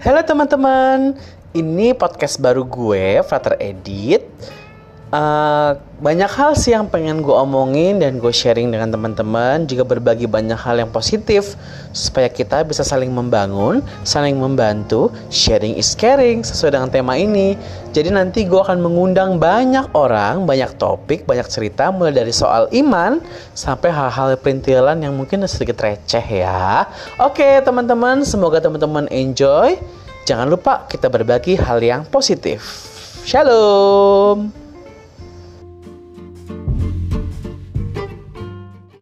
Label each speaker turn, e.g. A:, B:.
A: Halo teman-teman, ini podcast baru gue, Frater Edit. Uh, banyak hal sih yang pengen gue omongin dan gue sharing dengan teman-teman juga berbagi banyak hal yang positif supaya kita bisa saling membangun, saling membantu, sharing is caring sesuai dengan tema ini. Jadi nanti gue akan mengundang banyak orang, banyak topik, banyak cerita mulai dari soal iman sampai hal-hal perintilan yang mungkin sedikit receh ya. Oke teman-teman, semoga teman-teman enjoy. Jangan lupa kita berbagi hal yang positif. Shalom.